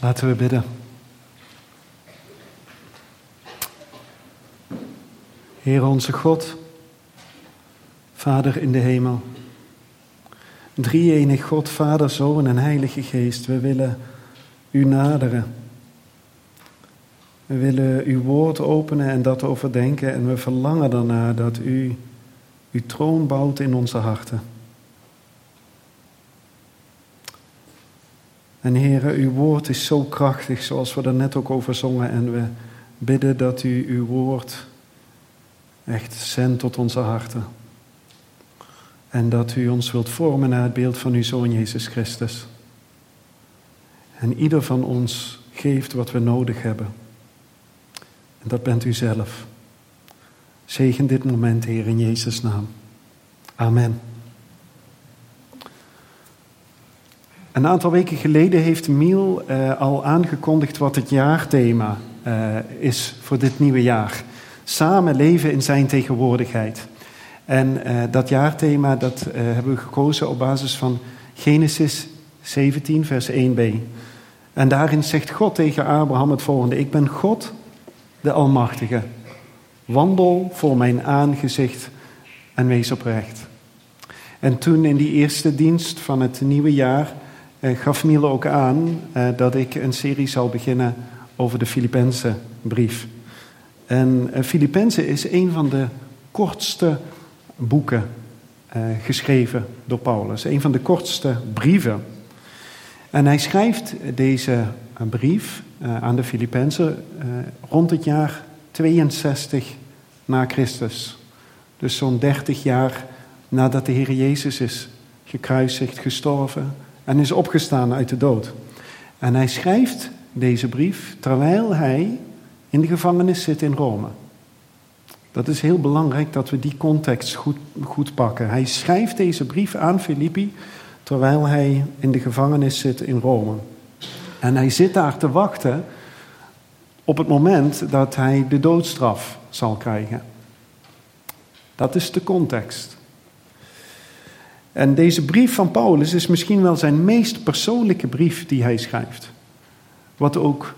Laten we bidden. Heer onze God, Vader in de hemel. Drie-enig God, Vader, Zoon en Heilige Geest, we willen U naderen. We willen Uw woord openen en dat overdenken en we verlangen daarna dat U Uw troon bouwt in onze harten. En Heere, uw woord is zo krachtig, zoals we er net ook over zongen. En we bidden dat u uw woord echt zendt tot onze harten. En dat u ons wilt vormen naar het beeld van uw Zoon Jezus Christus. En ieder van ons geeft wat we nodig hebben. En dat bent u zelf. Zegen dit moment, Heer, in Jezus' naam. Amen. Een aantal weken geleden heeft Miel uh, al aangekondigd wat het jaarthema uh, is voor dit nieuwe jaar. Samen leven in zijn tegenwoordigheid. En uh, dat jaarthema dat, hebben we gekozen op basis van Genesis 17, vers 1b. En daarin zegt God tegen Abraham het volgende: Ik ben God, de Almachtige. Wandel voor mijn aangezicht en wees oprecht. En toen in die eerste dienst van het nieuwe jaar gaf Miele ook aan uh, dat ik een serie zal beginnen over de Filippense brief. En uh, Filippenzen is een van de kortste boeken geschreven door Paulus. Een van de kortste brieven. En hij schrijft deze brief aan de Filippenzen rond het jaar 62 na Christus. Dus zo'n 30 jaar nadat de Heer Jezus is gekruisigd, gestorven en is opgestaan uit de dood. En hij schrijft deze brief terwijl hij in de gevangenis zit in Rome. Dat is heel belangrijk dat we die context goed, goed pakken. Hij schrijft deze brief aan Filippi terwijl hij in de gevangenis zit in Rome. En hij zit daar te wachten op het moment dat hij de doodstraf zal krijgen. Dat is de context. En deze brief van Paulus is misschien wel zijn meest persoonlijke brief die hij schrijft. Wat ook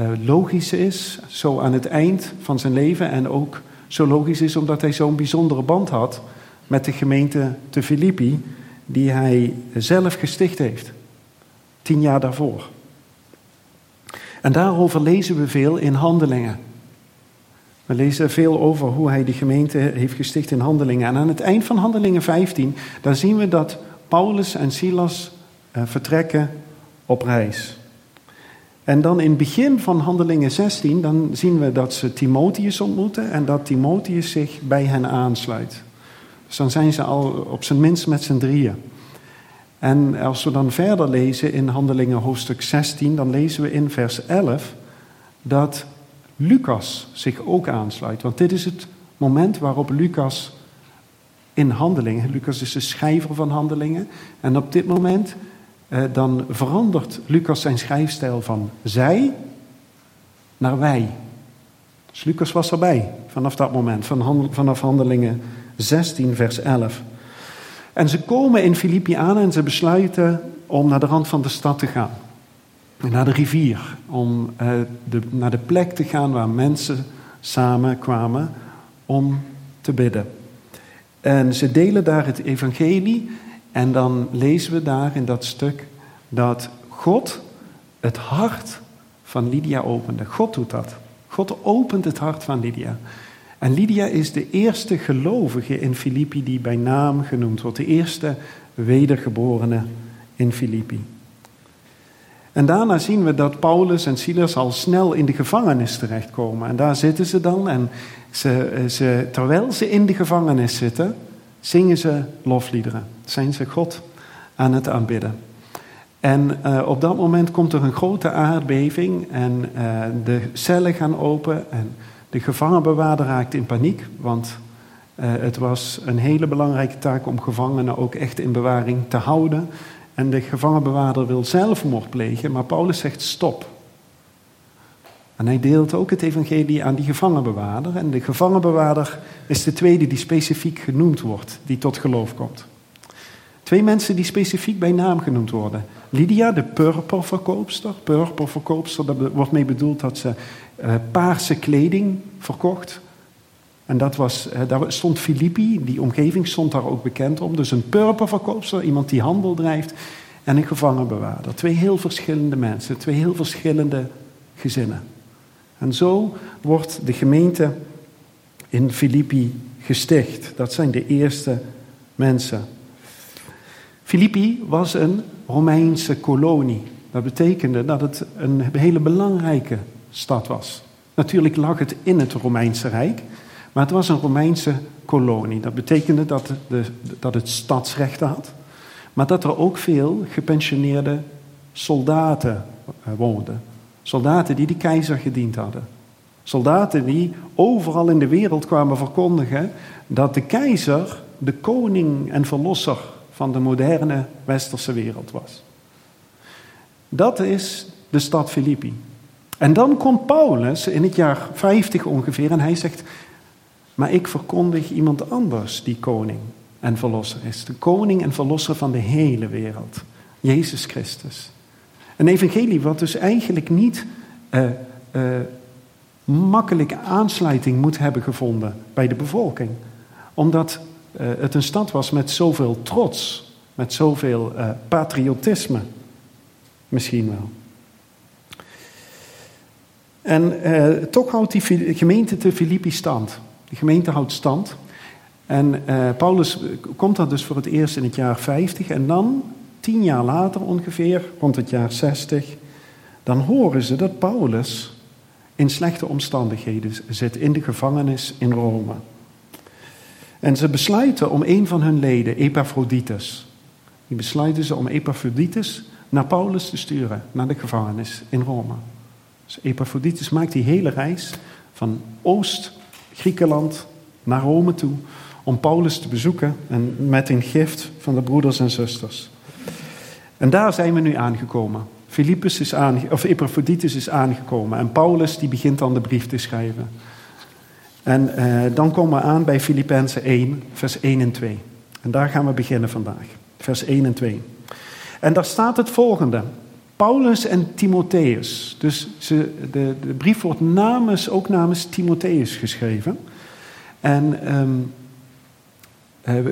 uh, logisch is, zo aan het eind van zijn leven. En ook zo logisch is omdat hij zo'n bijzondere band had met de gemeente te Filippi, die hij zelf gesticht heeft. Tien jaar daarvoor. En daarover lezen we veel in handelingen. We lezen veel over hoe hij de gemeente heeft gesticht in Handelingen. En aan het eind van Handelingen 15, daar zien we dat Paulus en Silas uh, vertrekken op reis. En dan in het begin van Handelingen 16, dan zien we dat ze Timotheus ontmoeten en dat Timotheus zich bij hen aansluit. Dus dan zijn ze al op zijn minst met z'n drieën. En als we dan verder lezen in Handelingen hoofdstuk 16, dan lezen we in vers 11 dat Lucas zich ook aansluit. Want dit is het moment waarop Lucas in handelingen, Lucas is de schrijver van handelingen, en op dit moment eh, dan verandert Lucas zijn schrijfstijl van zij naar wij. Dus Lucas was erbij vanaf dat moment, van vanaf handelingen 16, vers 11. En ze komen in Filippi aan en ze besluiten om naar de rand van de stad te gaan naar de rivier, om uh, de, naar de plek te gaan waar mensen samen kwamen om te bidden. En ze delen daar het evangelie en dan lezen we daar in dat stuk dat God het hart van Lydia opende. God doet dat. God opent het hart van Lydia. En Lydia is de eerste gelovige in Filippi die bij naam genoemd wordt. De eerste wedergeborene in Filippi. En daarna zien we dat Paulus en Silas al snel in de gevangenis terechtkomen. En daar zitten ze dan en ze, eh, ze, terwijl ze in de gevangenis zitten, zingen ze lofliederen. Zijn ze God aan het aanbidden. En uh, op dat moment komt er een grote aardbeving en uh, de cellen gaan open en de gevangenbewaarder raakt in paniek, want het was een hele belangrijke taak om gevangenen ook echt in bewaring te houden. En de gevangenbewaarder wil zelfmoord plegen, maar Paulus zegt stop. En hij deelt ook het evangelie aan die gevangenbewaarder. En de gevangenbewaarder is de tweede die specifiek genoemd wordt, die tot geloof komt. Twee mensen die specifiek bij naam genoemd worden. Lydia, de purperverkoopster. Purperverkoopster, daar wordt mee bedoeld dat ze uh, paarse kleding verkocht. En dat was, daar stond Filippi, die omgeving stond daar ook bekend om. Dus een purperverkoopster, iemand die handel drijft. En een gevangenbewaarder. Twee heel verschillende mensen, twee heel verschillende gezinnen. En zo wordt de gemeente in Filippi gesticht. Dat zijn de eerste mensen. Filippi was een Romeinse kolonie. Dat betekende dat het een hele belangrijke stad was. Natuurlijk lag het in het Romeinse Rijk, maar het was een Romeinse kolonie. Dat betekende dat, de, dat het stadsrechten had, maar dat er ook veel gepensioneerde soldaten eh, woonden. Soldaten die de keizer gediend hadden. Soldaten die overal in de wereld kwamen verkondigen dat de keizer de koning en verlosser van de moderne westerse wereld was. Dat is de stad Filippi. En dan komt Paulus in het jaar 50 ongeveer en hij zegt, maar ik verkondig iemand anders die koning en verlosser is. De koning en verlosser van de hele wereld. Jezus Christus. Een evangelie wat dus eigenlijk niet uh, uh, makkelijk aansluiting moet hebben gevonden bij de bevolking. Omdat uh, het een stad was met zoveel trots, met zoveel patriotisme. Misschien wel. En toch houdt die gemeente te Filippi stand. De gemeente houdt stand. En Paulus komt dat dus voor het eerst in het jaar 50. En dan tien jaar later ongeveer, rond het jaar 60, dan horen ze dat Paulus in slechte omstandigheden zit in de gevangenis in Rome. En ze besluiten om een van hun leden, Epaphroditus, die besluiten ze om Epaphroditus naar Paulus te sturen, naar de gevangenis in Rome. Dus Epaphroditus maakt die hele reis van Oost-Griekenland naar Rome toe om Paulus te bezoeken en met een gift van de broeders en zusters. En daar zijn we nu aangekomen. Philippus is aange of Epaphroditus is aangekomen en Paulus die begint dan de brief te schrijven. En eh, dan komen we aan bij Filippenzen 1, vers 1 en 2. En daar gaan we beginnen vandaag. Vers 1 en 2. En daar staat het volgende. Paulus en Timotheus. Dus ze, de, de, brief wordt namens, ook namens Timotheus geschreven. En um,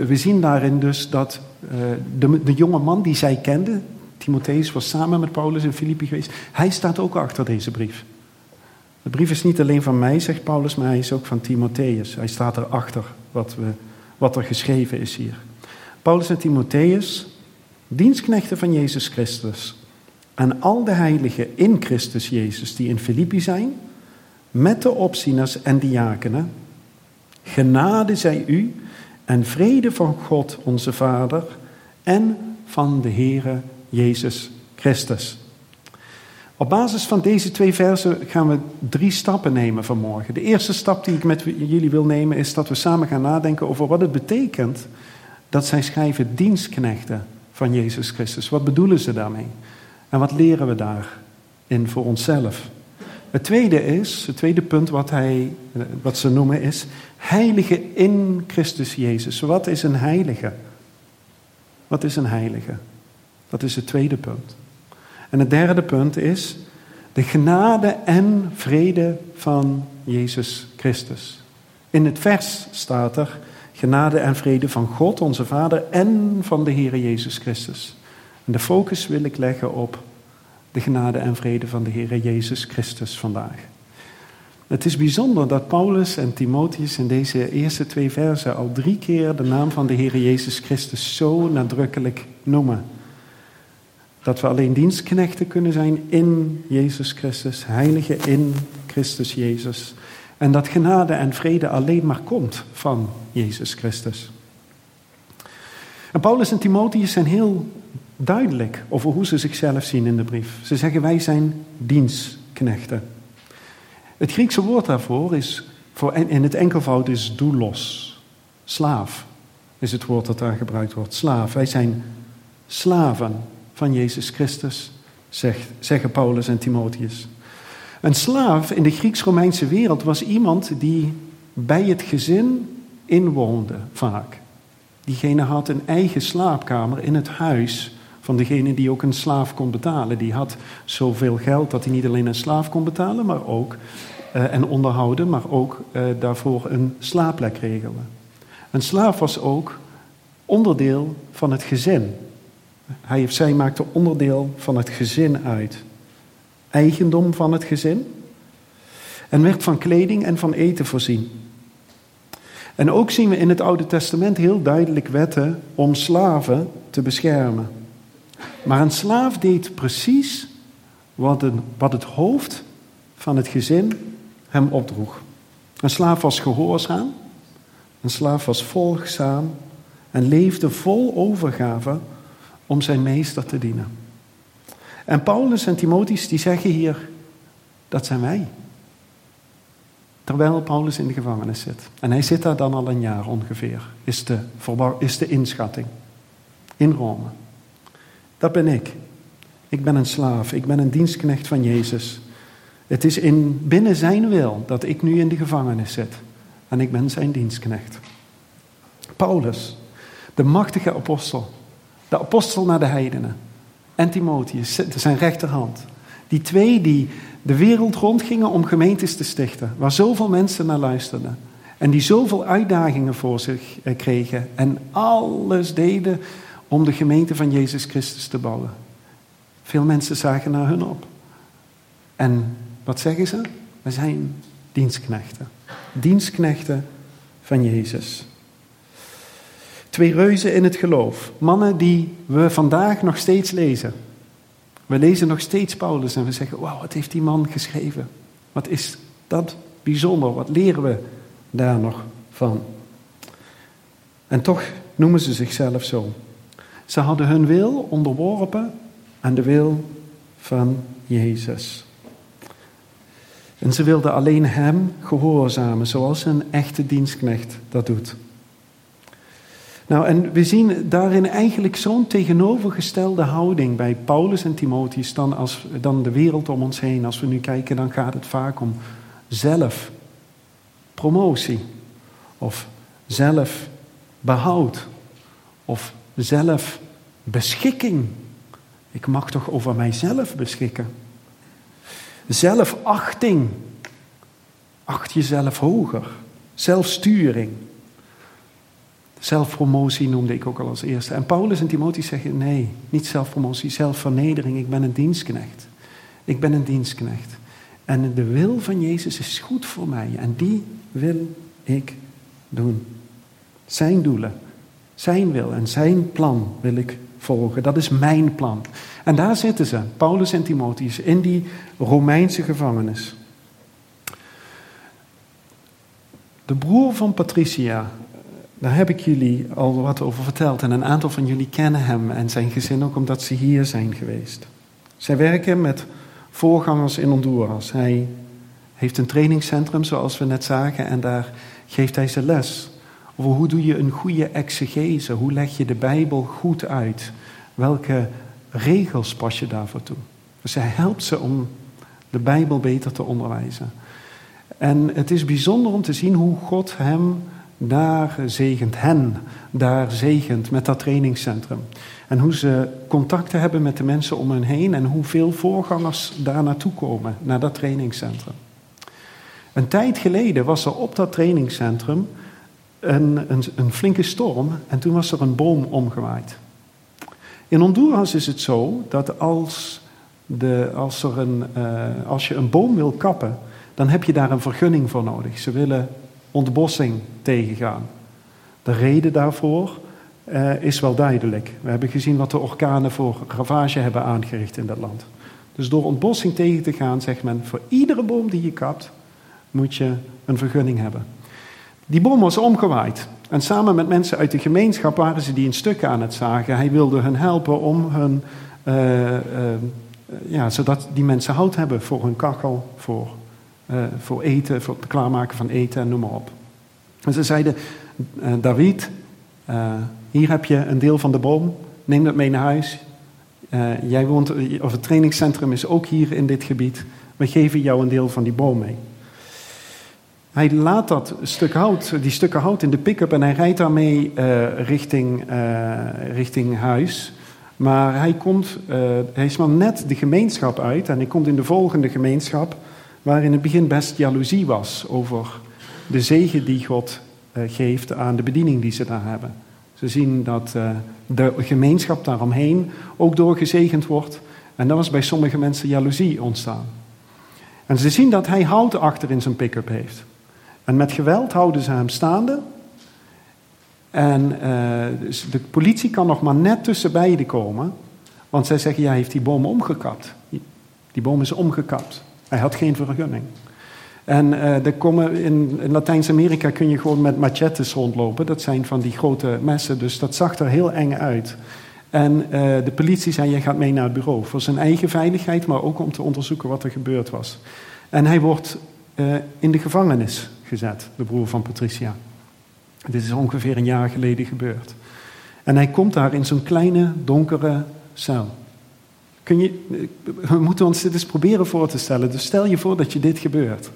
we zien daarin dus dat uh, de, de jonge man die zij kende, Timotheus was samen met Paulus in Filippi geweest. Hij staat ook achter deze brief. De brief is niet alleen van mij, zegt Paulus, maar hij is ook van Timotheus. Hij staat erachter wat, we, wat er geschreven is hier. Paulus en Timotheus, dienstknechten van Jezus Christus. En al de heiligen in Christus Jezus die in Filippi zijn, met de opzieners en diakenen. Genade zij u en vrede van God onze Vader en van de Heere Jezus Christus. Op basis van deze twee versen gaan we drie stappen nemen vanmorgen. De eerste stap die ik met jullie wil nemen is dat we samen gaan nadenken over wat het betekent dat zij schrijven dienstknechten van Jezus Christus. Wat bedoelen ze daarmee? En wat leren we daarin voor onszelf? Het tweede is, het tweede punt wat, hij, wat ze noemen is, heilige in Christus Jezus. Wat is een heilige? Wat is een heilige? Dat is het tweede punt. En het derde punt is de genade en vrede van Jezus Christus. In het vers staat er genade en vrede van God, onze Vader, en van de Heer Jezus Christus. En de focus wil ik leggen op de genade en vrede van de Heer Jezus Christus vandaag. Het is bijzonder dat Paulus en Timotheus in deze eerste twee versen al drie keer de naam van de Heer Jezus Christus zo nadrukkelijk noemen. Dat we alleen dienstknechten kunnen zijn in Jezus Christus, heilige in Christus Jezus. En dat genade en vrede alleen maar komt van Jezus Christus. En Paulus en Timotheus zijn heel duidelijk over hoe ze zichzelf zien in de brief. Ze zeggen wij zijn dienstknechten. Het Griekse woord daarvoor is, voor, in het enkelvoud is doulos. Slaaf is het woord dat daar gebruikt wordt. Slaaf. Wij zijn slaven van Jezus Christus, zegt, zeggen Paulus en Timotheus. Een slaaf in de Grieks-Romeinse wereld was iemand die bij het gezin inwoonde, vaak. Diegene had een eigen slaapkamer in het huis van degene die ook een slaaf kon betalen. Die had zoveel geld dat hij niet alleen een slaaf kon betalen maar ook, uh, en onderhouden, maar ook uh, daarvoor een slaapplek regelen. Een slaaf was ook onderdeel van het gezin. Hij of zij maakte onderdeel van het gezin uit. Eigendom van het gezin. En werd van kleding en van eten voorzien. En ook zien we in het Oude Testament heel duidelijk wetten om slaven te beschermen. Maar een slaaf deed precies wat, een, wat het hoofd van het gezin hem opdroeg. Een slaaf was gehoorzaam, een slaaf was volgzaam en leefde vol overgave om zijn meester te dienen. En Paulus en Timotheus die zeggen hier, dat zijn wij. Terwijl Paulus in de gevangenis zit. En hij zit daar dan al een jaar ongeveer, is de, is de inschatting. In Rome. Dat ben ik. Ik ben een slaaf, ik ben een dienstknecht van Jezus. Het is in, binnen zijn wil dat ik nu in de gevangenis zit. En ik ben zijn dienstknecht. Paulus, de machtige apostel, de apostel naar de heidenen, en Timotheus, zijn rechterhand. Die twee die de wereld rondgingen om gemeentes te stichten, waar zoveel mensen naar luisterden. En die zoveel uitdagingen voor zich eh, kregen en alles deden om de gemeente van Jezus Christus te bouwen. Veel mensen zagen naar hun op. En wat zeggen ze? We zijn dienstknechten. Dienstknechten van Jezus. Twee reuzen in het geloof. Mannen die we vandaag nog steeds lezen. We lezen nog steeds Paulus en we zeggen: Wauw, wat heeft die man geschreven? Wat is dat bijzonder? Wat leren we daar nog van? En toch noemen ze zichzelf zo. Ze hadden hun wil onderworpen aan de wil van Jezus. En ze wilden alleen Hem gehoorzamen, zoals een echte dienstknecht dat doet. Nou, en we zien daarin eigenlijk zo'n tegenovergestelde houding bij Paulus en Timotheus dan, als, dan de wereld om ons heen. Als we nu kijken, dan gaat het vaak om zelfpromotie of zelfbehoud of zelfbeschikking. Ik mag toch over mijzelf beschikken. Zelfachting. Acht jezelf hoger. Zelfsturing. Zelfpromotie noemde ik ook al als eerste. En Paulus en Timotheus zeggen: nee, niet zelfpromotie, zelfvernedering. Ik ben een dienstknecht. Ik ben een dienstknecht. En de wil van Jezus is goed voor mij. En die wil ik doen. Zijn doelen, zijn wil en zijn plan wil ik volgen. Dat is mijn plan. En daar zitten ze, Paulus en Timotheus, in die Romeinse gevangenis. De broer van Patricia, daar heb ik jullie al wat over verteld. En een aantal van jullie kennen hem en zijn gezin ook omdat ze hier zijn geweest. Zij werken met voorgangers in Honduras. Hij heeft een trainingscentrum, zoals we net zagen, en daar geeft hij ze les. Over hoe doe je een goede exegese? Hoe leg je de Bijbel goed uit? Welke regels pas je daarvoor toe? Dus hij helpt ze om de Bijbel beter te onderwijzen. En het is bijzonder om te zien hoe God hem daar zegent, hen daar zegent met dat trainingscentrum. En hoe ze contacten hebben met de mensen om hen heen en hoeveel voorgangers daar naartoe komen, naar dat trainingscentrum. Een tijd geleden was er op dat trainingscentrum een, een, een flinke storm en toen was er een boom omgewaaid. In Honduras is het zo dat als, de, als, er een, uh, als je een boom wil kappen, dan heb je daar een vergunning voor nodig. Ze willen ontbossing tegengaan. De reden daarvoor uh, is wel duidelijk. We hebben gezien wat de orkanen voor ravage hebben aangericht in dat land. Dus door ontbossing tegen te gaan, zegt men: voor iedere boom die je kapt, moet je een vergunning hebben. Die boom was omgewaaid. En samen met mensen uit de gemeenschap waren ze die in stukken aan het zagen. Hij wilde hen helpen om hun, uh, uh, ja, zodat die mensen hout hebben voor hun kachel, voor uh, voor eten, voor het klaarmaken van eten en noem maar op. En ze zeiden, David, hier heb je een deel van de boom, neem dat mee naar huis. jij woont, of het trainingscentrum is ook hier in dit gebied. We geven jou een deel van die boom mee. Hij laat dat stuk hout, die stukken hout in de pick-up en hij rijdt daarmee uh, richting, uh, richting huis. Maar hij, komt, uh, hij is maar net de gemeenschap uit en hij komt in de volgende gemeenschap, waar in het begin best jaloezie was over de zegen die God geeft aan de bediening die ze daar hebben. Ze zien dat de gemeenschap daaromheen ook doorgezegend wordt. En dan was bij sommige mensen jaloezie ontstaan. En ze zien dat hij hout achter in zijn pick-up heeft. En met geweld houden ze hem staande. En uh, dus de politie kan nog maar net tussen beiden komen. Want zij zeggen, ja, hij heeft die boom omgekapt. Die boom is omgekapt. Hij had geen vergunning. En er komen in, in Latijns-Amerika kun je gewoon met machetes rondlopen. Dat zijn van die grote messen, dus dat zag er heel eng uit. En uh, de politie zei, jij gaat mee naar het bureau. Voor zijn eigen veiligheid, maar ook om te onderzoeken wat er gebeurd was. En hij wordt in de gevangenis gezet, de broer van Patricia. Dit is ongeveer een jaar geleden gebeurd. En hij komt daar in zo'n kleine, donkere cel. Kun je, we moeten ons dit eens proberen voor te stellen. Dus stel je voor dat je dit gebeurt.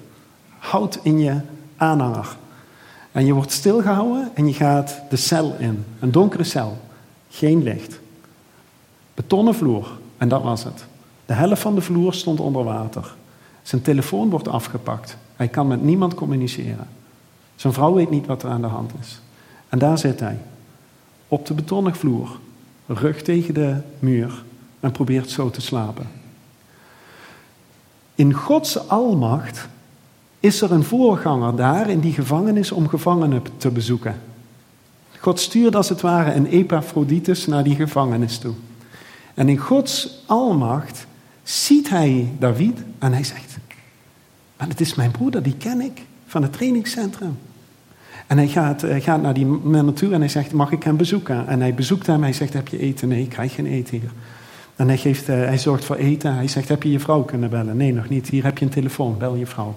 Houd in je aanhanger. En je wordt stilgehouden en je gaat de cel in. Een donkere cel. Geen licht. Betonnen vloer. En dat was het. De helft van de vloer stond onder water. Zijn telefoon wordt afgepakt. Hij kan met niemand communiceren. Zijn vrouw weet niet wat er aan de hand is. En daar zit hij. Op de betonnen vloer. Rug tegen de muur. En probeert zo te slapen. In Gods almacht is er een voorganger daar in die gevangenis om gevangenen te bezoeken. God stuurt als het ware een Epaphroditus naar die gevangenis toe. En in Gods almacht ziet hij David en hij zegt: Maar het is mijn broeder, die ken ik van het trainingscentrum. En hij gaat, hij gaat naar die naartoe en hij zegt: Mag ik hem bezoeken? En hij bezoekt hem. Hij zegt: Heb je eten? Nee, ik krijg geen eten hier. En hij, geeft, uh, hij zorgt voor eten. Hij zegt: Heb je je vrouw kunnen bellen? Nee, nog niet. Hier heb je een telefoon. Bel je vrouw.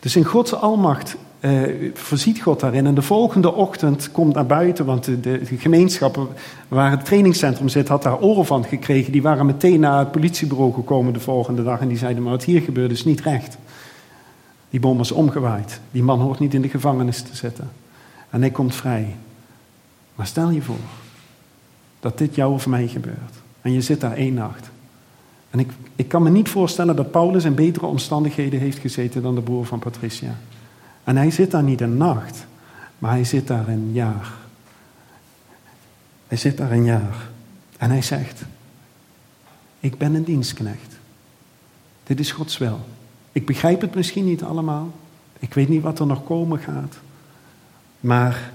Dus in Gods almacht uh, voorziet God daarin. En de volgende ochtend komt naar buiten, want de, de, gemeenschap waar het trainingscentrum zit, had daar oren van gekregen. Die waren meteen naar het politiebureau gekomen de volgende dag en die zeiden: Maar wat hier gebeurde is niet recht. Die bom was omgewaaid. Die man hoort niet in de gevangenis te zitten. En hij komt vrij. Maar stel je voor dat dit jou of mij gebeurt. En je zit daar één nacht. En ik, ik kan me niet voorstellen dat Paulus in betere omstandigheden heeft gezeten dan de broer van Patricia. En hij zit daar niet een nacht, maar hij zit daar een jaar. Hij zit daar een jaar. En hij zegt: Ik ben een dienstknecht. Dit is Gods wil. Ik begrijp het misschien niet allemaal. Ik weet niet wat er nog komen gaat. Maar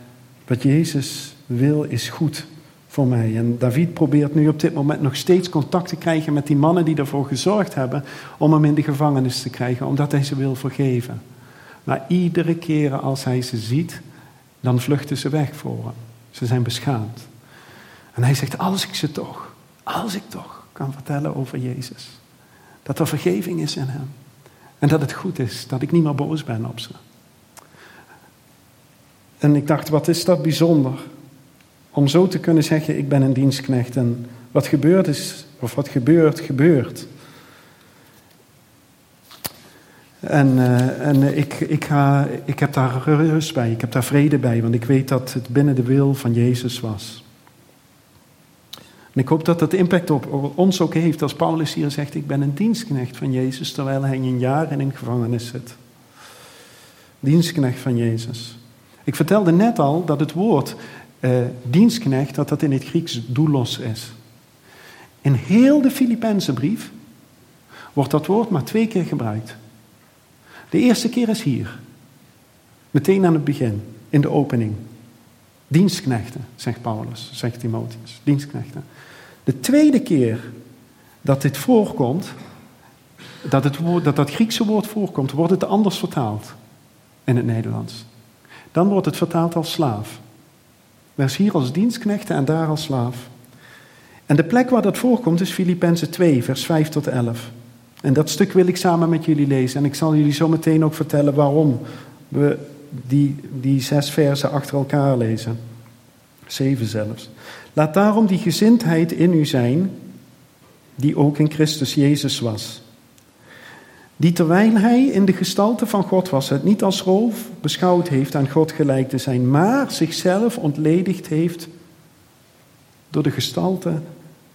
wat Jezus wil is goed voor mij. En David probeert nu op dit moment nog steeds contact te krijgen met die mannen die ervoor gezorgd hebben om hem in de gevangenis te krijgen, omdat hij ze wil vergeven. Maar iedere keer als hij ze ziet, dan vluchten ze weg voor hem. Ze zijn beschaamd. En hij zegt, als ik ze toch, als ik toch kan vertellen over Jezus. Dat er vergeving is in hem. En dat het goed is, dat ik niet meer boos ben op ze. En ik dacht, wat is dat bijzonder? Om zo te kunnen zeggen, ik ben een dienstknecht. En wat gebeurd is, of wat gebeurt, gebeurt. En, uh, en ik, ik, ga, ik heb daar rust bij, ik heb daar vrede bij, want ik weet dat het binnen de wil van Jezus was. En ik hoop dat dat impact op ons ook heeft als Paulus hier zegt, ik ben een dienstknecht van Jezus, terwijl hij een jaar in een gevangenis zit. Dienstknecht van Jezus. Ik vertelde net al dat het woord uh, dienstknecht, dat dat in het Grieks doulos is. In heel de Filipijnse brief wordt dat woord maar twee keer gebruikt. De eerste keer is hier. Meteen aan het begin, in de opening. Dienstknechten, zegt Paulus, zegt Timotheus. Dienstknechten. De tweede keer dat dit voorkomt, dat, het woord, dat dat Griekse woord voorkomt, wordt het anders vertaald in het Nederlands. Dan wordt het vertaald als slaaf. Wees hier als dienstknechten en daar als slaaf. En de plek waar dat voorkomt is Filippenzen 2, vers 5 tot 11. En dat stuk wil ik samen met jullie lezen. En ik zal jullie zo meteen ook vertellen waarom we die, die zes versen achter elkaar lezen. Zeven zelfs. Laat daarom die gezindheid in u zijn, die ook in Christus Jezus was. Die terwijl hij in de gestalte van God was, het niet als roof beschouwd heeft aan God gelijk te zijn, maar zichzelf ontledigd heeft door de gestalte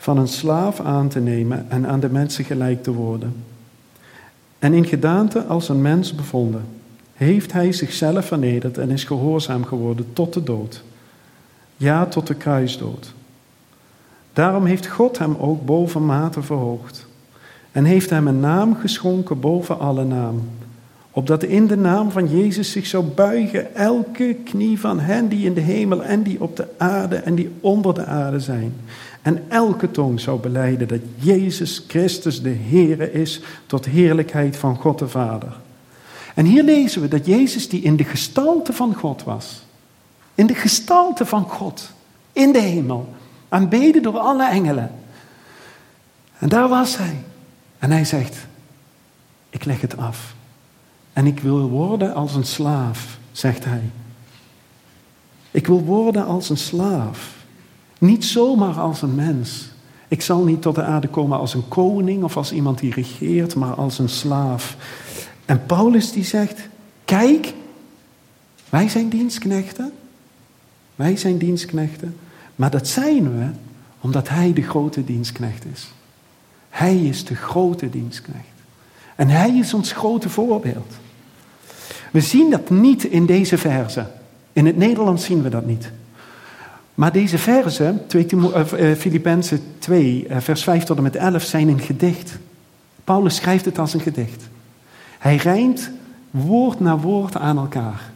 van een slaaf aan te nemen en aan de mensen gelijk te worden. En in gedaante als een mens bevonden, heeft hij zichzelf vernederd en is gehoorzaam geworden tot de dood. Ja, tot de kruisdood. Daarom heeft God hem ook bovenmate verhoogd en heeft hem een naam geschonken boven alle naam. Opdat in de naam van Jezus zich zou buigen elke knie van hen die in de hemel en die op de aarde en die onder de aarde zijn. En elke tong zou beleiden dat Jezus Christus de Heere is tot heerlijkheid van God de Vader. En hier lezen we dat Jezus die in de gestalte van God was. In de gestalte van God. In de hemel. Aanbeden door alle engelen. En daar was hij. En hij zegt, ik leg het af. En ik wil worden als een slaaf, zegt hij. Ik wil worden als een slaaf. Niet zomaar als een mens. Ik zal niet tot de aarde komen als een koning of als iemand die regeert, maar als een slaaf. En Paulus die zegt, kijk, wij zijn dienstknechten. Wij zijn dienstknechten. Maar dat zijn we omdat hij de grote dienstknecht is. Hij is de grote dienstknecht. En hij is ons grote voorbeeld. We zien dat niet in deze verse. In het Nederlands zien we dat niet. Maar deze versen, Filippenzen 2, eh, vers 5 tot en met 11, zijn een gedicht. Paulus schrijft het als een gedicht. Hij rijmt woord na woord aan elkaar.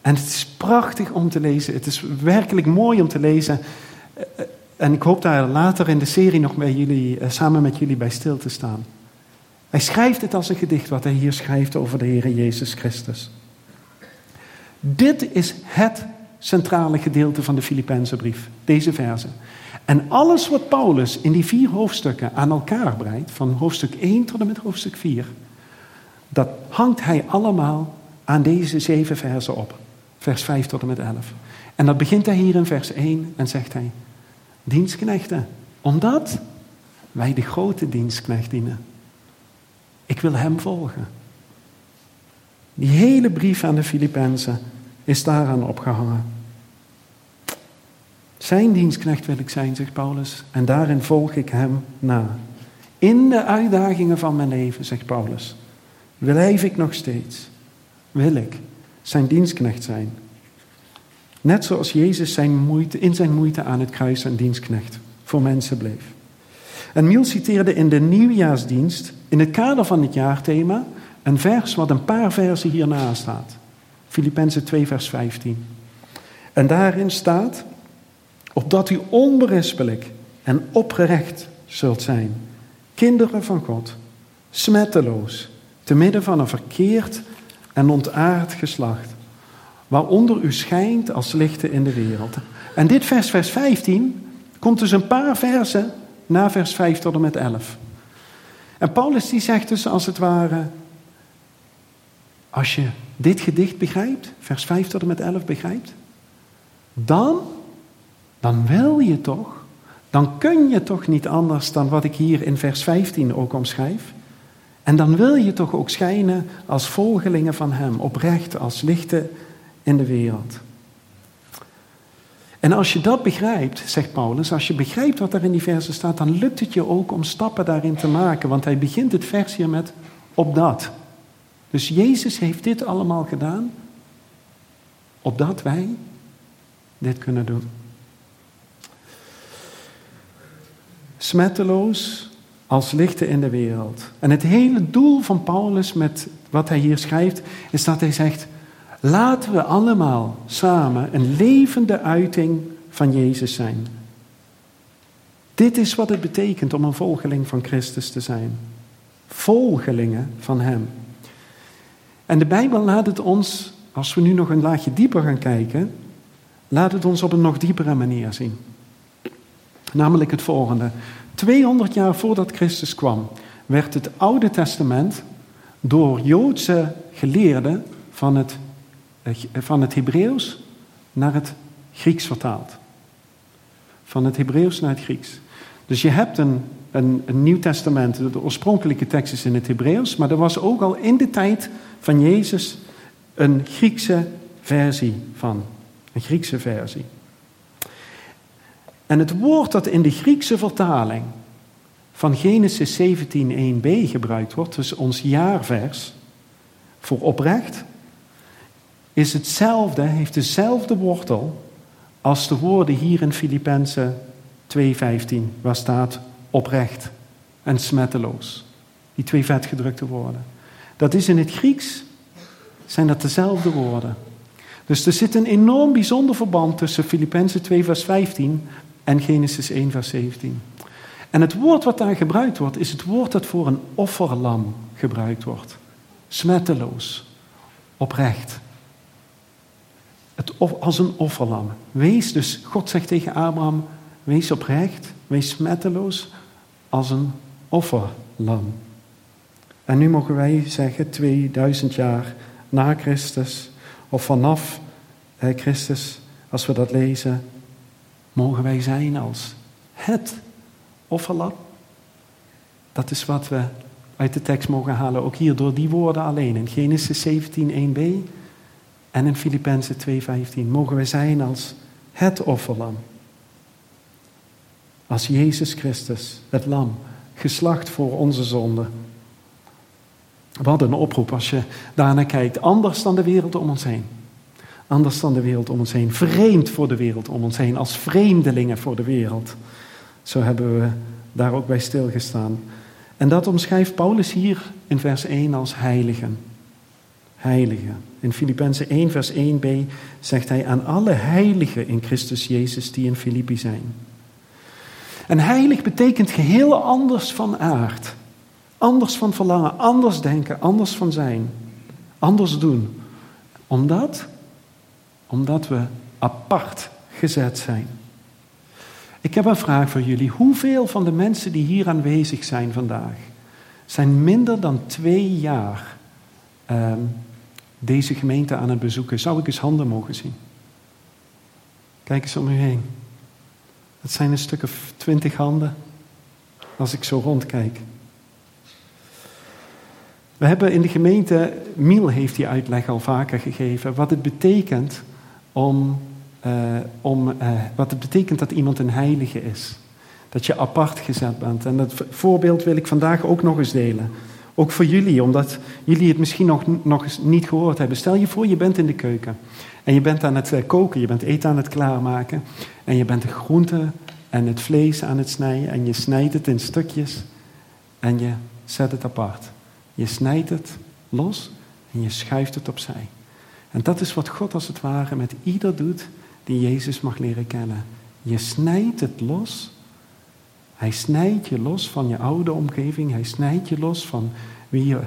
En het is prachtig om te lezen. Het is werkelijk mooi om te lezen. Eh, eh, en ik hoop daar later in de serie nog bij jullie, samen met jullie bij stil te staan. Hij schrijft het als een gedicht wat hij hier schrijft over de Heer Jezus Christus. Dit is het centrale gedeelte van de Filipijnse brief, deze verse. En alles wat Paulus in die vier hoofdstukken aan elkaar breidt, van hoofdstuk 1 tot en met hoofdstuk 4, dat hangt hij allemaal aan deze zeven versen op. Vers 5 tot en met 11. En dat begint hij hier in vers 1 en zegt hij, dienstknechten, omdat wij de grote dienstknecht dienen. Ik wil hem volgen. Die hele brief aan de Filippenzen is daaraan opgehangen. Zijn dienstknecht wil ik zijn, zegt Paulus, en daarin volg ik hem na. In de uitdagingen van mijn leven, zegt Paulus, blijf ik nog steeds, wil ik zijn dienstknecht zijn. Net zoals Jezus zijn moeite, in zijn moeite aan het kruis een dienstknecht voor mensen bleef. En Miel citeerde in de nieuwjaarsdienst, in het kader van het jaarthema, een vers wat een paar versen hierna staat. Filippenzen 2, vers 15. En daarin staat, opdat u onberispelijk en oprecht zult zijn, kinderen van God, smetteloos, te midden van een verkeerd en ontaard geslacht, waaronder u schijnt als lichten in de wereld. En dit vers, vers 15, komt dus een paar versen na vers 5 tot en met 11. En Paulus die zegt dus als het ware, als je dit gedicht begrijpt, vers 5 tot en met 11 begrijpt, dan, dan wil je toch, dan kun je toch niet anders dan wat ik hier in vers 15 ook omschrijf. En dan wil je toch ook schijnen als volgelingen van Hem, oprecht als lichten in de wereld. En als je dat begrijpt, zegt Paulus, als je begrijpt wat er in die versen staat, dan lukt het je ook om stappen daarin te maken. Want hij begint het vers hier met opdat. Dus Jezus heeft dit allemaal gedaan, opdat wij dit kunnen doen. Smetteloos als lichten in de wereld. En het hele doel van Paulus met wat hij hier schrijft, is dat hij zegt, laten we allemaal samen een levende uiting van Jezus zijn. Dit is wat het betekent om een volgeling van Christus te zijn. Volgelingen van Hem. En de Bijbel laat het ons, als we nu nog een laagje dieper gaan kijken, laat het ons op een nog diepere manier zien. Namelijk het volgende. 200 jaar voordat Christus kwam, werd het Oude Testament door Joodse geleerden van het, van het Hebreeuws naar het Grieks vertaald. Van het Hebreeuws naar het Grieks. Dus je hebt een, een, een Nieuw Testament. De oorspronkelijke tekst is in het Hebreeuws, maar er was ook al in de tijd van Jezus een Griekse versie van. Een Griekse versie. En het woord dat in de Griekse vertaling van Genesis 17:1b gebruikt wordt, dus ons jaarvers voor oprecht, is hetzelfde, heeft dezelfde wortel als de woorden hier in Filippenzen 2:15, waar staat oprecht en smetteloos. Die twee vetgedrukte woorden. Dat is in het Grieks, zijn dat dezelfde woorden. Dus er zit een enorm bijzonder verband tussen Filippenzen 2 vers 15 en Genesis 1 vers 17. En het woord wat daar gebruikt wordt, is het woord dat voor een offerlam gebruikt wordt. Smetteloos, oprecht. Het, als een offerlam. Wees dus, God zegt tegen Abraham, wees oprecht, wees smetteloos als een offerlam. En nu mogen wij zeggen, 2000 jaar na Christus, of vanaf Christus, als we dat lezen, mogen wij zijn als het offerlam. Dat is wat we uit de tekst mogen halen, ook hier door die woorden alleen. In Genesis 17, 1b en in Filippenzen 2:15 mogen wij zijn als het offerlam. Als Jezus Christus, het lam, geslacht voor onze zonde. Wat een oproep als je daarnaar kijkt. Anders dan de wereld om ons heen. Anders dan de wereld om ons heen. Vreemd voor de wereld om ons heen. Als vreemdelingen voor de wereld. Zo hebben we daar ook bij stilgestaan. En dat omschrijft Paulus hier in vers 1 als heiligen. Heiligen. In Filippenzen 1 vers 1b zegt hij aan alle heiligen in Christus Jezus die in Filippi zijn. En heilig betekent geheel anders van aard. Anders van verlangen, anders denken, anders van zijn. Anders doen. Omdat? Omdat we apart gezet zijn. Ik heb een vraag voor jullie. Hoeveel van de mensen die hier aanwezig zijn vandaag zijn minder dan twee jaar ehm, deze gemeente aan het bezoeken? Zou ik eens handen mogen zien? Kijk eens om u heen. Het zijn een stuk of twintig handen als ik zo rondkijk. We hebben in de gemeente, Miel heeft die uitleg al vaker gegeven, wat het betekent om uh, om uh, wat het betekent dat iemand een heilige is. Dat je apart gezet bent. En dat voorbeeld wil ik vandaag ook nog eens delen. Ook voor jullie, omdat jullie het misschien nog, nog eens niet gehoord hebben. Stel je voor, je bent in de keuken. En je bent aan het uh, koken, je bent eten aan het klaarmaken. En je bent de groenten en het vlees aan het snijden. En je snijdt het in stukjes. En je zet het apart. Je snijdt het los en je schuift het opzij. En dat is wat God als het ware met ieder doet die Jezus mag leren kennen. Je snijdt het los. Hij snijdt je los van je oude omgeving. Hij snijdt je los van wie je,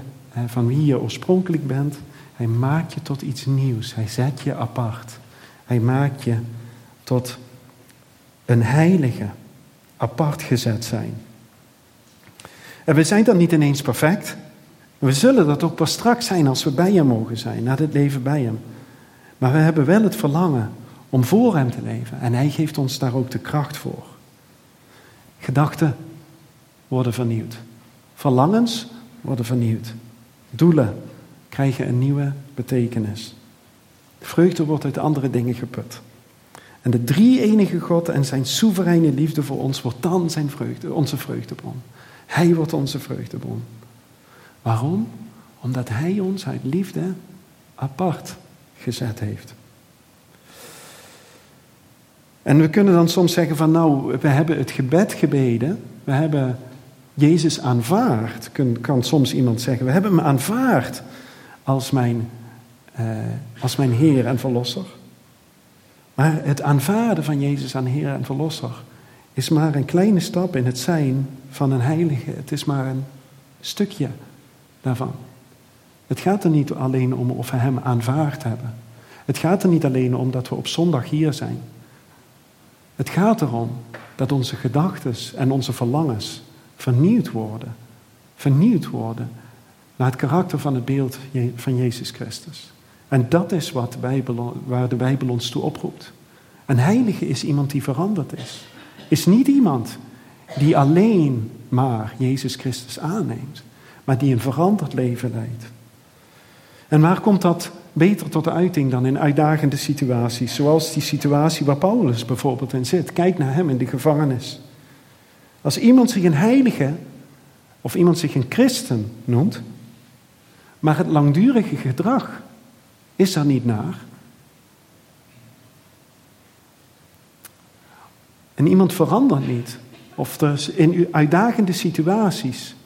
van wie je oorspronkelijk bent. Hij maakt je tot iets nieuws. Hij zet je apart. Hij maakt je tot een heilige, apart gezet zijn. En we zijn dan niet ineens perfect. We zullen dat ook pas straks zijn als we bij Hem mogen zijn, na het leven bij Hem. Maar we hebben wel het verlangen om voor Hem te leven. En Hij geeft ons daar ook de kracht voor. Gedachten worden vernieuwd. Verlangens worden vernieuwd. Doelen krijgen een nieuwe betekenis. Vreugde wordt uit andere dingen geput. En de drie enige God en zijn soevereine liefde voor ons wordt dan zijn vreugde, onze vreugdebron. Hij wordt onze vreugdebron. Waarom? Omdat Hij ons uit liefde apart gezet heeft. En we kunnen dan soms zeggen van nou, we hebben het gebed gebeden, we hebben Jezus aanvaard, kan soms iemand zeggen. We hebben hem aanvaard als mijn, uh, als mijn Heer en Verlosser. Maar het aanvaarden van Jezus aan Heer en Verlosser is maar een kleine stap in het zijn van een heilige. Het is maar een stukje Het gaat er niet alleen om of we Hem aanvaard hebben. Het gaat er niet alleen om dat we op zondag hier zijn. Het gaat erom dat onze gedachten en onze verlangens vernieuwd worden. Vernieuwd worden naar het karakter van het beeld van Jezus Christus. En dat is wat waar de Bijbel ons toe oproept. Een heilige is iemand die veranderd is. Is niet iemand die alleen maar Jezus Christus aanneemt, maar die een veranderd leven leidt. En waar komt dat beter tot uiting dan in uitdagende situaties, zoals die situatie waar Paulus bijvoorbeeld in zit? Kijk naar hem in de gevangenis. Als iemand zich een heilige of iemand zich een christen noemt, maar het langdurige gedrag is er niet naar. En iemand verandert niet. Of dus in uitdagende situaties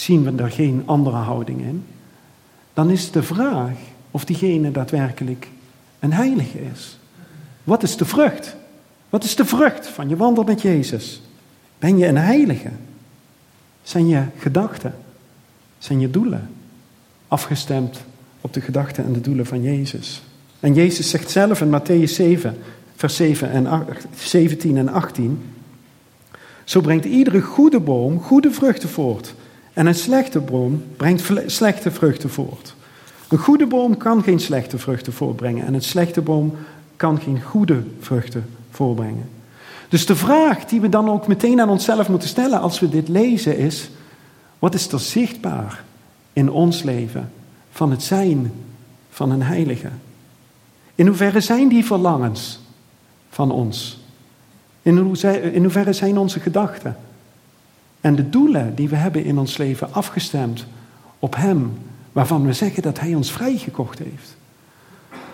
zien we er geen andere houding in. Dan is de vraag of diegene daadwerkelijk een heilige is. Wat is de vrucht? Wat is de vrucht van je wandel met Jezus? Ben je een heilige? Zijn je gedachten, zijn je doelen afgestemd op de gedachten en de doelen van Jezus? En Jezus zegt zelf in Matthäus 7, vers 7 en 8, 17 en 18: Zo brengt iedere goede boom goede vruchten voort, en een slechte boom brengt slechte vruchten voort. Een goede boom kan geen slechte vruchten voortbrengen, en een slechte boom kan geen goede vruchten voorbrengen. Dus de vraag die we dan ook meteen aan onszelf moeten stellen als we dit lezen is: wat is er zichtbaar in ons leven van het zijn van een heilige? In hoeverre zijn die verlangens van ons? In, in hoeverre zijn onze gedachten en de doelen die we hebben in ons leven afgestemd op Hem, waarvan we zeggen dat Hij ons vrijgekocht heeft?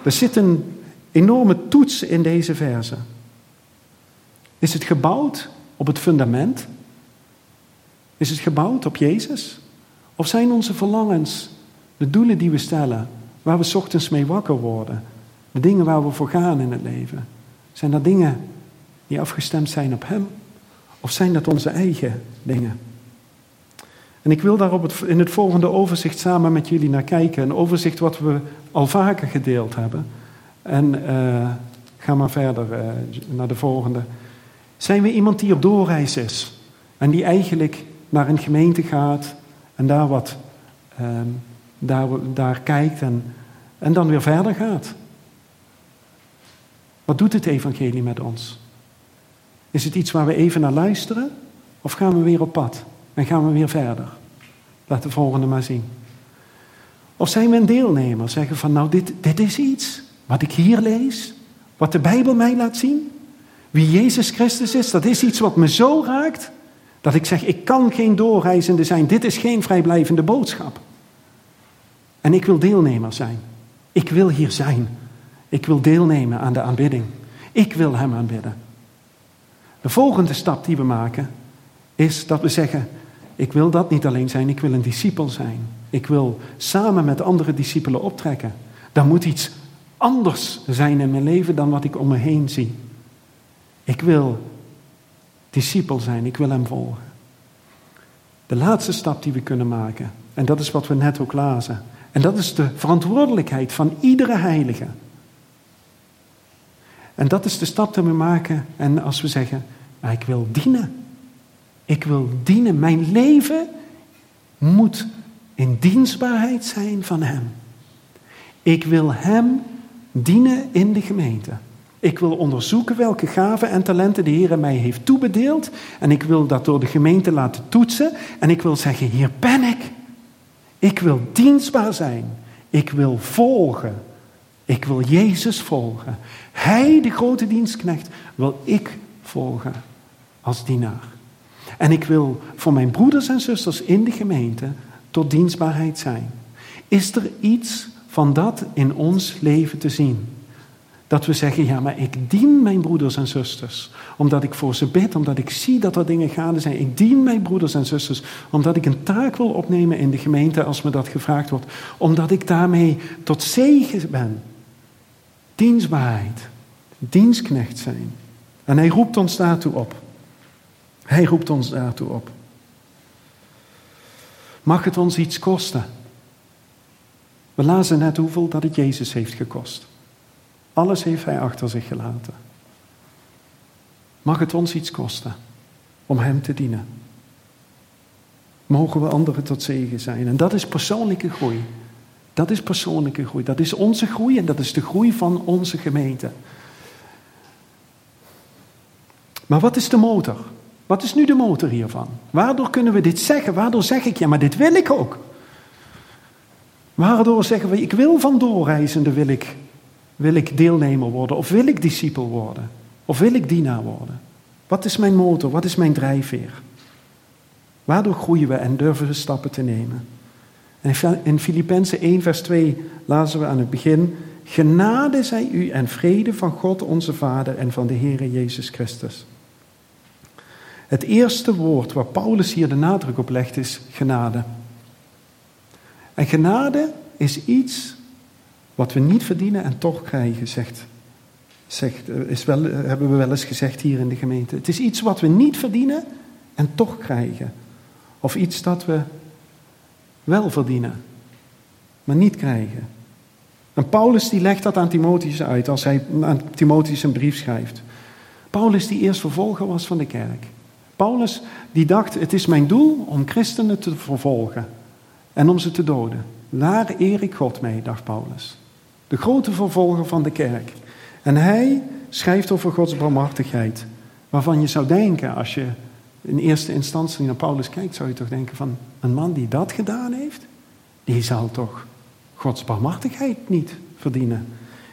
Er zit een enorme toets in deze verse. Is het gebouwd op het fundament? Is het gebouwd op Jezus? Of zijn onze verlangens, de doelen die we stellen, waar we ochtends mee wakker worden, de dingen waar we voor gaan in het leven, zijn dat dingen die afgestemd zijn op Hem? Of zijn dat onze eigen dingen? En ik wil daar op het, in het volgende overzicht samen met jullie naar kijken. Een overzicht wat we al vaker gedeeld hebben. En uh, ga maar verder uh, naar de volgende. Zijn we iemand die op doorreis is en die eigenlijk naar een gemeente gaat en daar wat ehm, daar, daar kijkt en, en dan weer verder gaat? Wat doet het evangelie met ons? Is het iets waar we even naar luisteren of gaan we weer op pad en gaan we weer verder? Laat de volgende maar zien. Of zijn we een deelnemer, zeggen van nou dit, dit is iets wat ik hier lees, wat de Bijbel mij laat zien, wie Jezus Christus is, dat is iets wat me zo raakt, dat ik zeg, ik kan geen doorreizende zijn. Dit is geen vrijblijvende boodschap. En ik wil deelnemer zijn. Ik wil hier zijn. Ik wil deelnemen aan de aanbidding. Ik wil Hem aanbidden. De volgende stap die we maken is dat we zeggen: Ik wil dat niet alleen zijn, ik wil een discipel zijn. Ik wil samen met andere discipelen optrekken. Daar moet iets anders zijn in mijn leven dan wat ik om me heen zie. Ik wil discipel zijn, ik wil hem volgen. De laatste stap die we kunnen maken, en dat is wat we net ook lazen, en dat is de verantwoordelijkheid van iedere heilige. En dat is de stap die we maken en als we zeggen, maar ik wil dienen. Ik wil dienen. Mijn leven moet in dienstbaarheid zijn van Hem. Ik wil Hem dienen in de gemeente. Ik wil onderzoeken welke gaven en talenten de Heer mij heeft toebedeeld. En ik wil dat door de gemeente laten toetsen. En ik wil zeggen, hier ben ik. Ik wil dienstbaar zijn. Ik wil volgen. Ik wil Jezus volgen. Hij, de grote dienstknecht, wil ik volgen als dienaar. En ik wil voor mijn broeders en zusters in de gemeente tot dienstbaarheid zijn. Is er iets van dat in ons leven te zien? Dat we zeggen, ja, maar ik dien mijn broeders en zusters. Omdat ik voor ze bid, omdat ik zie dat er dingen gaande zijn. Ik dien mijn broeders en zusters omdat ik een taak wil opnemen in de gemeente als me dat gevraagd wordt. Omdat ik daarmee tot zegen ben. Dienstbaarheid. Dienstknecht zijn. En hij roept ons daartoe op. Hij roept ons daartoe op. Mag het ons iets kosten? We lazen net hoeveel dat het Jezus heeft gekost. Alles heeft hij achter zich gelaten. Mag het ons iets kosten om hem te dienen? Mogen we anderen tot zegen zijn? En dat is persoonlijke groei. Dat is persoonlijke groei. Dat is onze groei en dat is de groei van onze gemeente. Maar wat is de motor? Wat is nu de motor hiervan? Waardoor kunnen we dit zeggen? Waardoor zeg ik, ja, maar dit wil ik ook? Waardoor zeggen we, ik wil van doorreizende, wil ik, wil ik deelnemer worden? Of wil ik discipel worden? Of wil ik dienaar worden? Wat is mijn motor? Wat is mijn drijfveer? Waardoor groeien we en durven we stappen te nemen? En in Filippenzen 1, vers 2 lazen we aan het begin: Genade zij u en vrede van God onze Vader en van de Heere Jezus Christus. Het eerste woord waar Paulus hier de nadruk op legt is genade. En genade is iets wat we niet verdienen en toch krijgen, zegt, zegt, is wel, hebben we wel eens gezegd hier in de gemeente. Het is iets wat we niet verdienen en toch krijgen. Of iets dat we wel verdienen, maar niet krijgen. En Paulus die legt dat aan Timotheus uit als hij aan Timotheus een brief schrijft. Paulus die eerst vervolger was van de kerk. Paulus die dacht, het is mijn doel om christenen te vervolgen en om ze te doden. Daar eer ik God mee, dacht Paulus. De grote vervolger van de kerk. En hij schrijft over Gods barmhartigheid, waarvan je zou denken als je in eerste instantie naar Paulus kijkt, zou je toch denken van een man die dat gedaan heeft, die zal toch Gods barmhartigheid niet verdienen.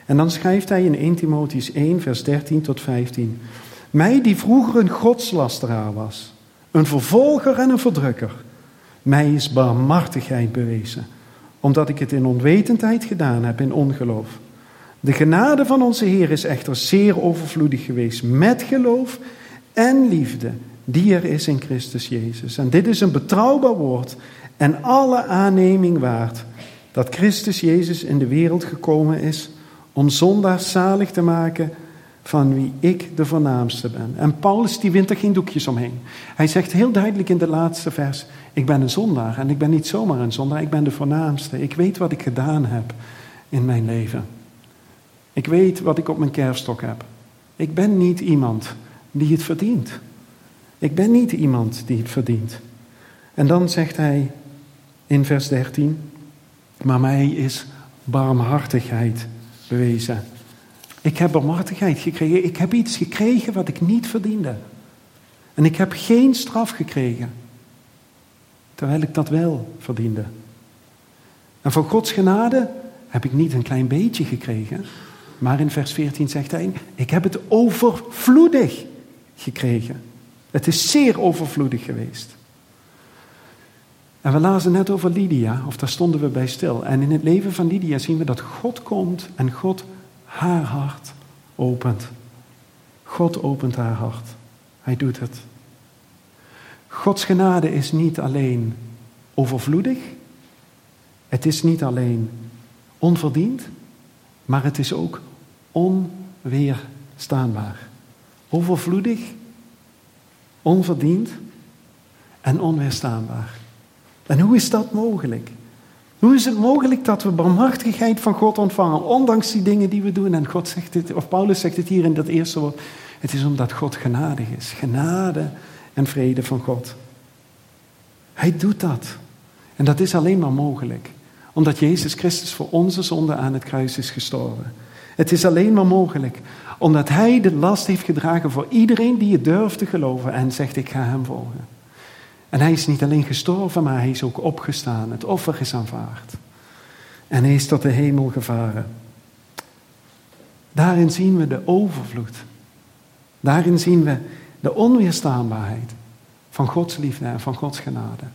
En dan schrijft hij in 1 Timotheus 1, vers 13 tot 15. Mij die vroeger een godslasteraar was, een vervolger en een verdrukker, mij is barmhartigheid bewezen, omdat ik het in onwetendheid gedaan heb in ongeloof. De genade van onze Heer is echter zeer overvloedig geweest, met geloof en liefde die er is in Christus Jezus. En dit is een betrouwbaar woord en alle aanneming waard dat Christus Jezus in de wereld gekomen is om zondaars zalig te maken van wie ik de voornaamste ben. En Paulus die wint er geen doekjes omheen. Hij zegt heel duidelijk in de laatste vers, ik ben een zondaar en ik ben niet zomaar een zondaar, ik ben de voornaamste. Ik weet wat ik gedaan heb in mijn leven. Ik weet wat ik op mijn kerfstok heb. Ik ben niet iemand die het verdient. Ik ben niet iemand die het verdient. En dan zegt hij in vers 13, maar mij is barmhartigheid bewezen. Ik heb barmhartigheid gekregen. Ik heb iets gekregen wat ik niet verdiende. En ik heb geen straf gekregen. Terwijl ik dat wel verdiende. En van Gods genade heb ik niet een klein beetje gekregen. Maar in vers 14 zegt hij: Ik heb het overvloedig gekregen. Het is zeer overvloedig geweest. En we lazen net over Lydia, of daar stonden we bij stil. En in het leven van Lydia zien we dat God komt en God haar hart opent. God opent haar hart. Hij doet het. Gods genade is niet alleen overvloedig, het is niet alleen onverdiend, maar het is ook onweerstaanbaar. Overvloedig onverdiend en onweerstaanbaar. En hoe is dat mogelijk? Hoe is het mogelijk dat we barmhartigheid van God ontvangen, ondanks die dingen die we doen? En God zegt het, of Paulus zegt het hier in dat eerste woord. Het is omdat God genadig is. Genade en vrede van God. Hij doet dat. En dat is alleen maar mogelijk. Omdat Jezus Christus voor onze zonde aan het kruis is gestorven. Het is alleen maar mogelijk omdat hij de last heeft gedragen voor iedereen die het durft te geloven en zegt ik ga hem volgen. En hij is niet alleen gestorven, maar hij is ook opgestaan. Het offer is aanvaard. En hij is tot de hemel gevaren. Daarin zien we de overvloed. Daarin zien we de onweerstaanbaarheid van Gods liefde en van Gods genade.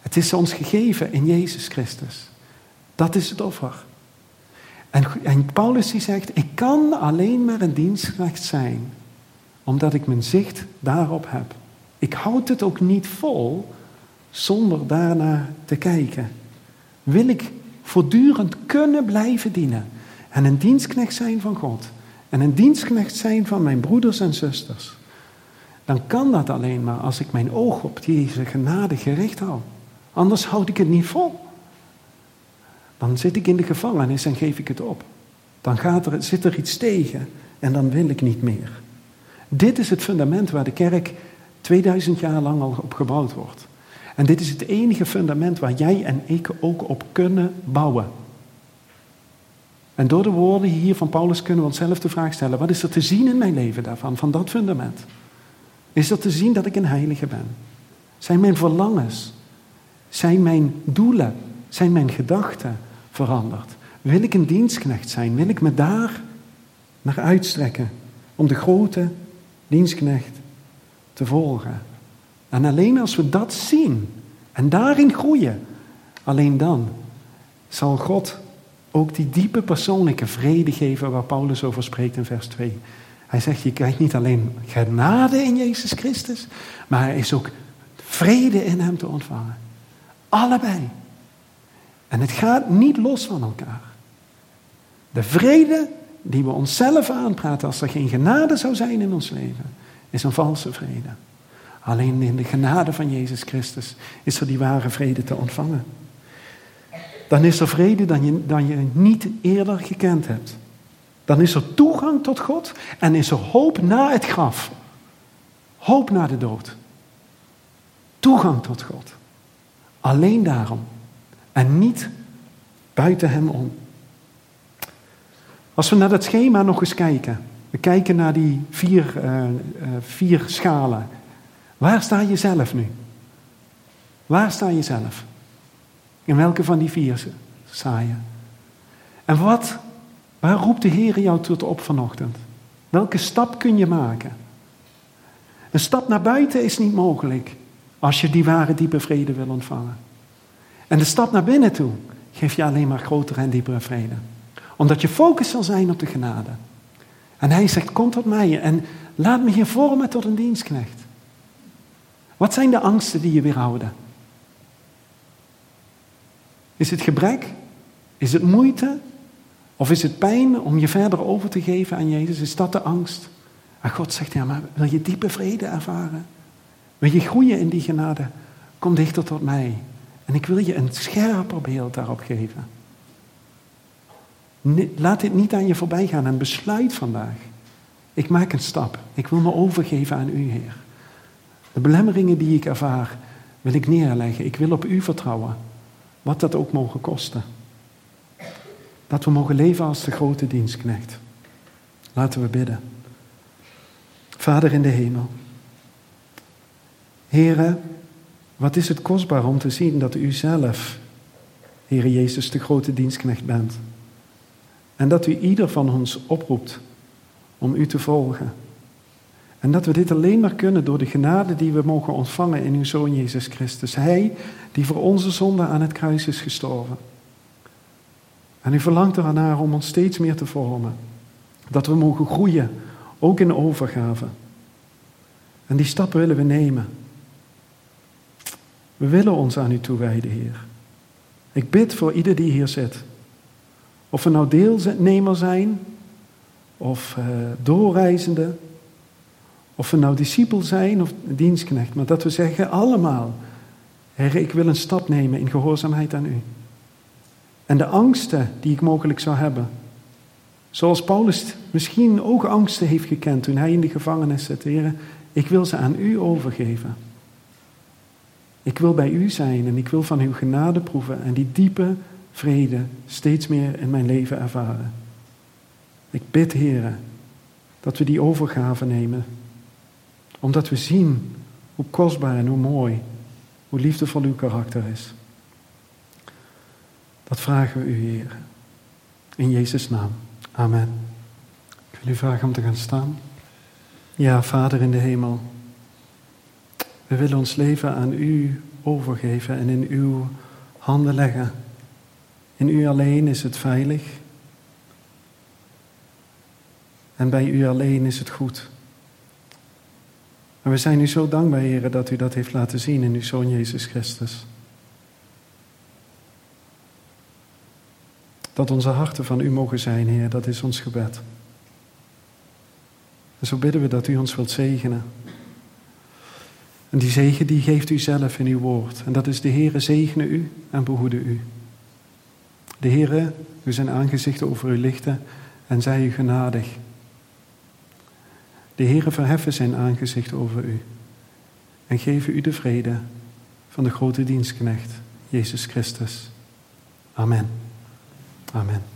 Het is ons gegeven in Jezus Christus. Dat is het offer. En, Paulus die zegt, ik kan alleen maar een dienstknecht zijn, omdat ik mijn zicht daarop heb. Ik houd het ook niet vol zonder daarnaar te kijken. Wil ik voortdurend kunnen blijven dienen en een dienstknecht zijn van God en een dienstknecht zijn van mijn broeders en zusters, dan kan dat alleen maar als ik mijn oog op deze genade gericht hou. Anders houd ik het niet vol. Dan zit ik in de gevangenis en geef ik het op. Dan gaat er, zit er iets tegen en dan wil ik niet meer. Dit is het fundament waar de kerk 2000 jaar lang al op gebouwd wordt. En dit is het enige fundament waar jij en ik ook op kunnen bouwen. En door de woorden hier van Paulus kunnen we onszelf de vraag stellen: wat is er te zien in mijn leven daarvan, van dat fundament? Is dat te zien dat ik een heilige ben? Zijn mijn verlangens, zijn mijn doelen, zijn mijn gedachten veranderd? Wil ik een dienstknecht zijn? Wil ik me daar naar uitstrekken om de grote dienstknecht te volgen? En alleen als we dat zien en daarin groeien, alleen dan zal God ook die diepe persoonlijke vrede geven waar Paulus over spreekt in vers 2. Hij zegt, je krijgt niet alleen genade in Jezus Christus, maar er is ook vrede in Hem te ontvangen. Allebei. En het gaat niet los van elkaar. De vrede die we onszelf aanpraten als er geen genade zou zijn in ons leven, is een valse vrede. Alleen in de genade van Jezus Christus is er die ware vrede te ontvangen. Dan is er vrede dan je, dan je niet eerder gekend hebt. Dan is er toegang tot God en is er hoop na het graf. Hoop na de dood. Toegang tot God. Alleen daarom. En niet buiten Hem om. Als we naar dat schema nog eens kijken. We kijken naar die vier, uh, uh, vier schalen. Waar sta je zelf nu? Waar sta je zelf? In welke van die vier sta je? En wat, waar roept de Heer jou tot op vanochtend? Welke stap kun je maken? Een stap naar buiten is niet mogelijk als je die ware diepe vrede wil ontvangen. En de stap naar binnen toe geeft je alleen maar grotere en diepere vrede. Omdat je focus zal zijn op de genade. En hij zegt, kom tot mij en laat me hier vormen tot een dienstknecht. Wat zijn de angsten die je weerhouden? Is het gebrek? Is het moeite? Of is het pijn om je verder over te geven aan Jezus? Is dat de angst? En God zegt, ja, maar wil je diepe vrede ervaren? Wil je groeien in die genade? Kom dichter tot mij. En ik wil je een scherper beeld daarop geven. Laat dit niet aan je voorbij gaan en besluit vandaag. Ik maak een stap. Ik wil me overgeven aan u, Heer. De belemmeringen die ik ervaar, wil ik neerleggen. Ik wil op u vertrouwen. Wat dat ook mogen kosten. Dat we mogen leven als de grote dienstknecht. Laten we bidden. Vader in de hemel. Here, wat is het kostbaar om te zien dat u zelf, Heere Jezus, de grote dienstknecht bent. En dat u ieder van ons oproept om u te volgen. En dat we dit alleen maar kunnen door de genade die we mogen ontvangen in uw Zoon Jezus Christus. Hij die voor onze zonde aan het kruis is gestorven. En u verlangt ernaar om ons steeds meer te vormen. Dat we mogen groeien, ook in overgave. En die stap willen we nemen. We willen ons aan u toewijden, Heer. Ik bid voor ieder die hier zit. Of we nou deelnemer zijn, of uh, doorreizende, of we nou discipel zijn of dienstknecht, maar dat we zeggen allemaal, Heer, ik wil een stap nemen in gehoorzaamheid aan U. En de angsten die ik mogelijk zou hebben, zoals Paulus misschien ook angsten heeft gekend toen hij in de gevangenis zit, Heer, ik wil ze aan U overgeven. Ik wil bij U zijn en ik wil van Uw genade proeven en die diepe vrede steeds meer in mijn leven ervaren. Ik bid, Heer, dat we die overgave nemen omdat we zien hoe kostbaar en hoe mooi, hoe liefdevol uw karakter is. Dat vragen we u, Heer. In Jezus' naam. Amen. Ik wil u vragen om te gaan staan. Ja, Vader in de hemel. We willen ons leven aan u overgeven en in uw handen leggen. In u alleen is het veilig. En bij u alleen is het goed. En we zijn u zo dankbaar, Heer, dat u dat heeft laten zien in uw Zoon Jezus Christus. Dat onze harten van u mogen zijn, Heer, dat is ons gebed. En zo bidden we dat u ons wilt zegenen. En die zegen die geeft u zelf in uw woord. En dat is de Heere zegene u en behoede u. De Heere, u zijn aangezicht over u lichten en zij u genadig. De Heere verheffen zijn aangezicht over u en geven u de vrede van de grote dienstknecht, Jezus Christus. Amen. Amen.